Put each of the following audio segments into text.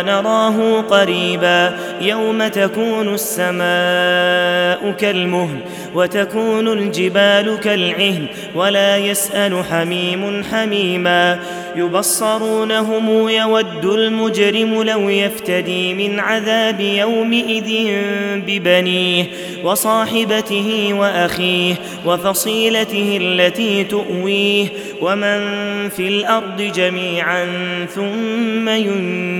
ونراه قريبا يوم تكون السماء كالمهل وتكون الجبال كالعهن ولا يسأل حميم حميما يبصرونهم يود المجرم لو يفتدي من عذاب يومئذ ببنيه وصاحبته وأخيه وفصيلته التي تؤويه ومن في الأرض جميعا ثم ينجيه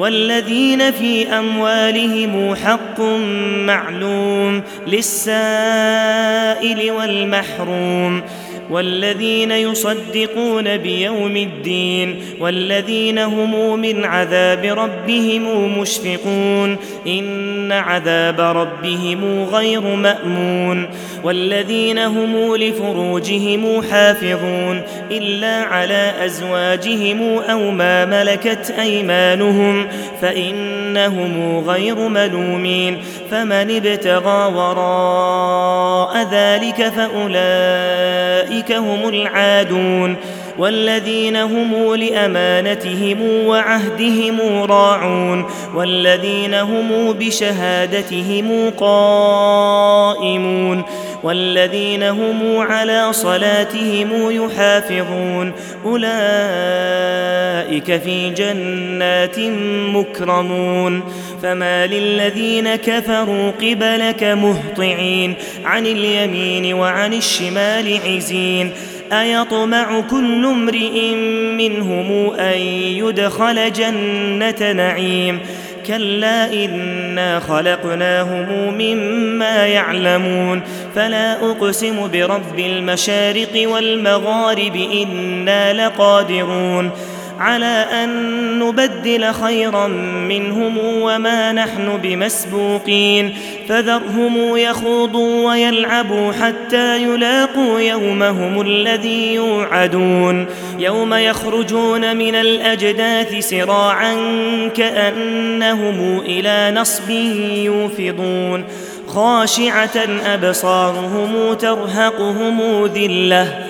والذين في أموالهم حق معلوم للسائل والمحروم والذين يصدقون بيوم الدين والذين هم من عذاب ربهم مشفقون إن عذاب ربهم غير مأمون والذين هم لفروجهم حافظون إلا على أزواجهم أو ما ملكت أيمانهم فإنهم غير ملومين فمن ابتغى وراء ذلك فاولئك هم العادون والذين هم لأمانتهم وعهدهم راعون والذين هم بشهادتهم قائمون والذين هم على صلاتهم يحافظون أولئك في جنات مكرمون فما للذين كفروا قبلك مهطعين عن اليمين وعن الشمال عزين أيطمع كل امرئ منهم أن يدخل جنة نعيم كلا إنا خلقناهم مما يعلمون فلا أقسم برب المشارق والمغارب إنا لقادرون على أن نبدل خيرا منهم وما نحن بمسبوقين. فذرهم يخوضوا ويلعبوا حتى يلاقوا يومهم الذي يوعدون. يوم يخرجون من الأجداث سراعا كأنهم إلى نصب يوفضون. خاشعة أبصارهم ترهقهم ذلة.